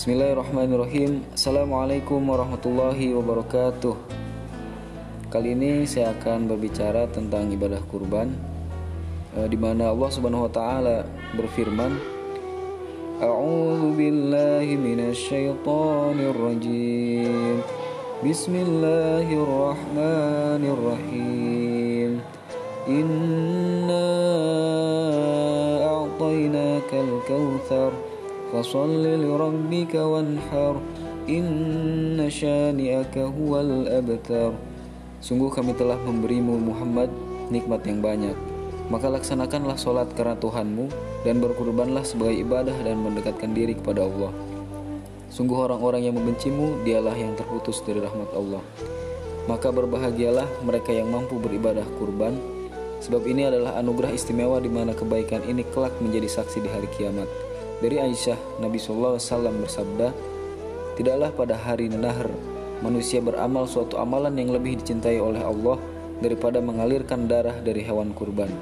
Bismillahirrahmanirrahim. Assalamualaikum warahmatullahi wabarakatuh. Kali ini saya akan berbicara tentang ibadah kurban eh, di mana Allah Subhanahu wa taala berfirman A'udzu billahi minasyaitonir rajim Bismillahirrahmanirrahim. Inna a'tainakal kautsar فصل لربك وانحر إن شانئك هو الأبتر Sungguh kami telah memberimu Muhammad nikmat yang banyak Maka laksanakanlah sholat karena Tuhanmu Dan berkurbanlah sebagai ibadah dan mendekatkan diri kepada Allah Sungguh orang-orang yang membencimu Dialah yang terputus dari rahmat Allah Maka berbahagialah mereka yang mampu beribadah kurban Sebab ini adalah anugerah istimewa di mana kebaikan ini kelak menjadi saksi di hari kiamat dari Aisyah, Nabi SAW bersabda, Tidaklah pada hari Nahr manusia beramal suatu amalan yang lebih dicintai oleh Allah daripada mengalirkan darah dari hewan kurban.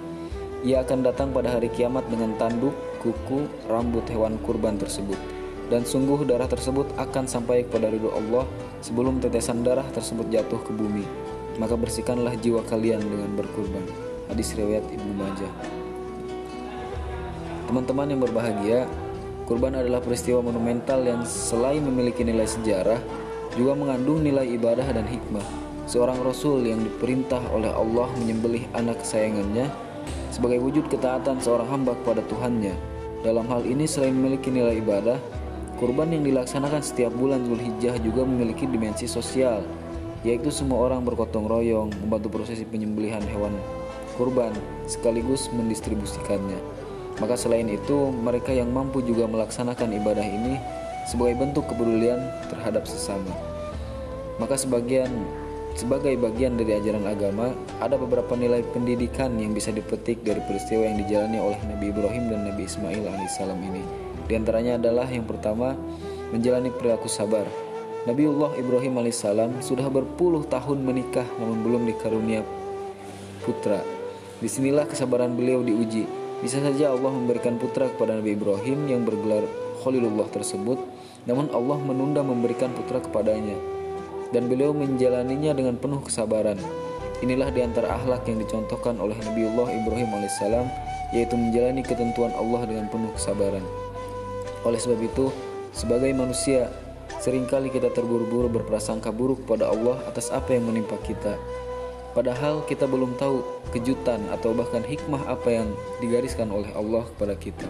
Ia akan datang pada hari kiamat dengan tanduk, kuku, rambut hewan kurban tersebut. Dan sungguh darah tersebut akan sampai kepada ridho Allah sebelum tetesan darah tersebut jatuh ke bumi. Maka bersihkanlah jiwa kalian dengan berkurban. Hadis riwayat Ibnu Majah. Teman-teman yang berbahagia, Kurban adalah peristiwa monumental yang selain memiliki nilai sejarah, juga mengandung nilai ibadah dan hikmah. Seorang rasul yang diperintah oleh Allah menyembelih anak kesayangannya sebagai wujud ketaatan seorang hamba kepada Tuhannya. Dalam hal ini selain memiliki nilai ibadah, kurban yang dilaksanakan setiap bulan Zulhijjah juga memiliki dimensi sosial, yaitu semua orang bergotong royong membantu prosesi penyembelihan hewan kurban sekaligus mendistribusikannya. Maka selain itu, mereka yang mampu juga melaksanakan ibadah ini sebagai bentuk kepedulian terhadap sesama. Maka sebagian sebagai bagian dari ajaran agama, ada beberapa nilai pendidikan yang bisa dipetik dari peristiwa yang dijalani oleh Nabi Ibrahim dan Nabi Ismail alaihissalam ini. Di antaranya adalah yang pertama, menjalani perilaku sabar. Nabiullah Ibrahim alaihissalam sudah berpuluh tahun menikah namun belum dikarunia putra. Di sinilah kesabaran beliau diuji bisa saja Allah memberikan putra kepada Nabi Ibrahim yang bergelar Khalilullah tersebut, namun Allah menunda memberikan putra kepadanya. Dan beliau menjalaninya dengan penuh kesabaran. Inilah di antara akhlak yang dicontohkan oleh Nabiullah Ibrahim alaihissalam, yaitu menjalani ketentuan Allah dengan penuh kesabaran. Oleh sebab itu, sebagai manusia, sering kali kita terburu-buru berprasangka buruk pada Allah atas apa yang menimpa kita. Padahal kita belum tahu kejutan atau bahkan hikmah apa yang digariskan oleh Allah kepada kita.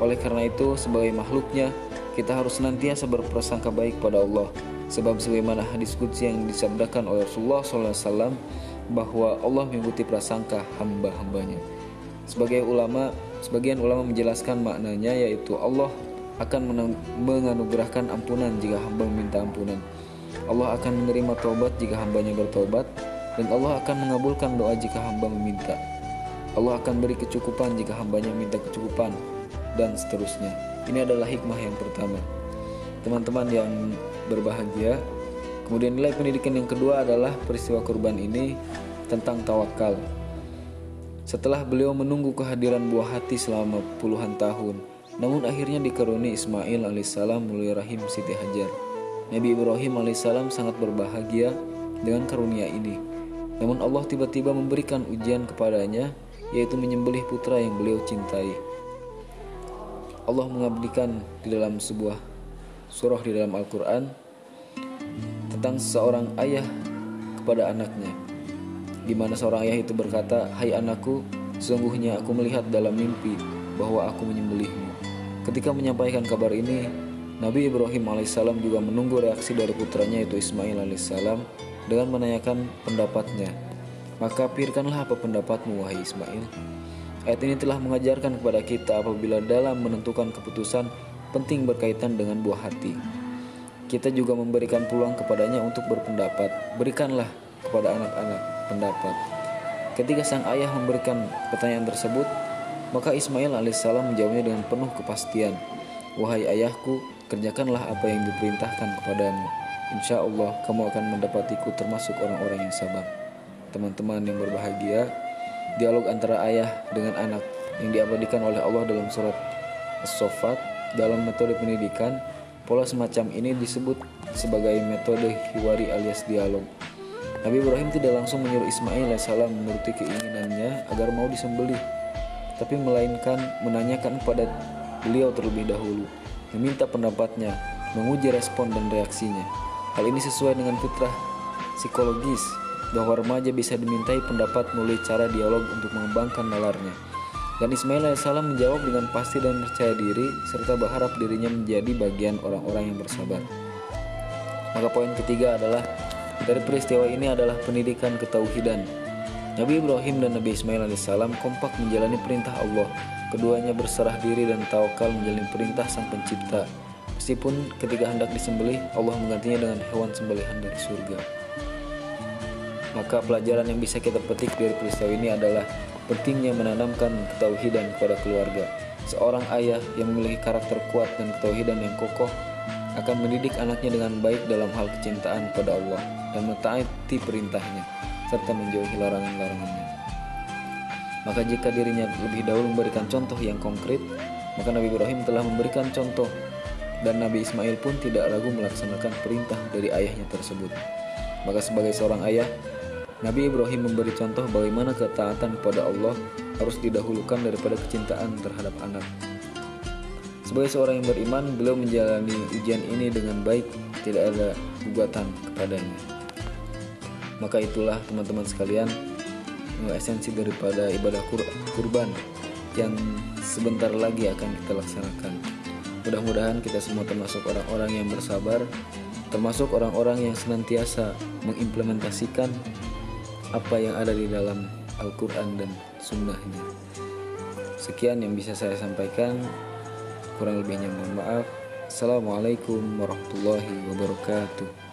Oleh karena itu, sebagai makhluknya, kita harus senantiasa berprasangka baik pada Allah. Sebab sebagaimana hadis qudsi yang disabdakan oleh Rasulullah SAW bahwa Allah mengikuti prasangka hamba-hambanya. Sebagai ulama, sebagian ulama menjelaskan maknanya yaitu Allah akan menganugerahkan ampunan jika hamba meminta ampunan. Allah akan menerima taubat jika hambanya bertobat dan Allah akan mengabulkan doa jika hamba meminta. Allah akan beri kecukupan jika hambanya minta kecukupan dan seterusnya. Ini adalah hikmah yang pertama. Teman-teman yang berbahagia, kemudian nilai pendidikan yang kedua adalah peristiwa kurban ini tentang tawakal. Setelah beliau menunggu kehadiran buah hati selama puluhan tahun, namun akhirnya dikaruni Ismail alaihissalam melalui rahim Siti Hajar. Nabi Ibrahim alaihissalam sangat berbahagia dengan karunia ini. Namun Allah tiba-tiba memberikan ujian kepadanya yaitu menyembelih putra yang beliau cintai. Allah mengabdikan di dalam sebuah surah di dalam Al-Qur'an tentang seorang ayah kepada anaknya di mana seorang ayah itu berkata, "Hai anakku, sesungguhnya aku melihat dalam mimpi bahwa aku menyembelihmu." Ketika menyampaikan kabar ini, Nabi Ibrahim alaihissalam juga menunggu reaksi dari putranya yaitu Ismail alaihissalam dengan menanyakan pendapatnya. Maka pikirkanlah apa pendapatmu wahai Ismail. Ayat ini telah mengajarkan kepada kita apabila dalam menentukan keputusan penting berkaitan dengan buah hati. Kita juga memberikan peluang kepadanya untuk berpendapat. Berikanlah kepada anak-anak pendapat. Ketika sang ayah memberikan pertanyaan tersebut, maka Ismail alaihissalam menjawabnya dengan penuh kepastian. Wahai ayahku, kerjakanlah apa yang diperintahkan kepadamu Insya Allah kamu akan mendapatiku termasuk orang-orang yang sabar. Teman-teman yang berbahagia, dialog antara ayah dengan anak yang diabadikan oleh Allah dalam surat As-Sofat dalam metode pendidikan Pola semacam ini disebut sebagai metode hiwari alias dialog. Nabi Ibrahim tidak langsung menyuruh Ismail alaihissalam menuruti keinginannya agar mau disembelih, tapi melainkan menanyakan kepada beliau terlebih dahulu, meminta pendapatnya, menguji respon dan reaksinya. Hal ini sesuai dengan fitrah psikologis bahwa remaja bisa dimintai pendapat melalui cara dialog untuk mengembangkan nalarnya. Dan Ismail alaihissalam menjawab dengan pasti dan percaya diri serta berharap dirinya menjadi bagian orang-orang yang bersabar. Maka poin ketiga adalah dari peristiwa ini adalah pendidikan ketauhidan. Nabi Ibrahim dan Nabi Ismail alaihissalam kompak menjalani perintah Allah. Keduanya berserah diri dan tawakal menjalani perintah Sang Pencipta. Meskipun ketika hendak disembelih, Allah menggantinya dengan hewan sembelihan dari surga. Maka pelajaran yang bisa kita petik dari peristiwa ini adalah pentingnya menanamkan ketauhidan kepada keluarga. Seorang ayah yang memiliki karakter kuat dan ketauhidan yang kokoh akan mendidik anaknya dengan baik dalam hal kecintaan pada Allah dan mentaati perintahnya serta menjauhi larangan-larangannya. Maka jika dirinya lebih dahulu memberikan contoh yang konkret, maka Nabi Ibrahim telah memberikan contoh dan Nabi Ismail pun tidak ragu melaksanakan perintah dari ayahnya tersebut. Maka sebagai seorang ayah, Nabi Ibrahim memberi contoh bagaimana ketaatan kepada Allah harus didahulukan daripada kecintaan terhadap anak. Sebagai seorang yang beriman, beliau menjalani ujian ini dengan baik, tidak ada gugatan kepadanya. Maka itulah teman-teman sekalian esensi daripada ibadah kur kurban yang sebentar lagi akan kita laksanakan. Mudah-mudahan kita semua termasuk orang-orang yang bersabar, termasuk orang-orang yang senantiasa mengimplementasikan apa yang ada di dalam Al-Quran dan Sunnahnya. Sekian yang bisa saya sampaikan. Kurang lebihnya mohon maaf. Assalamualaikum warahmatullahi wabarakatuh.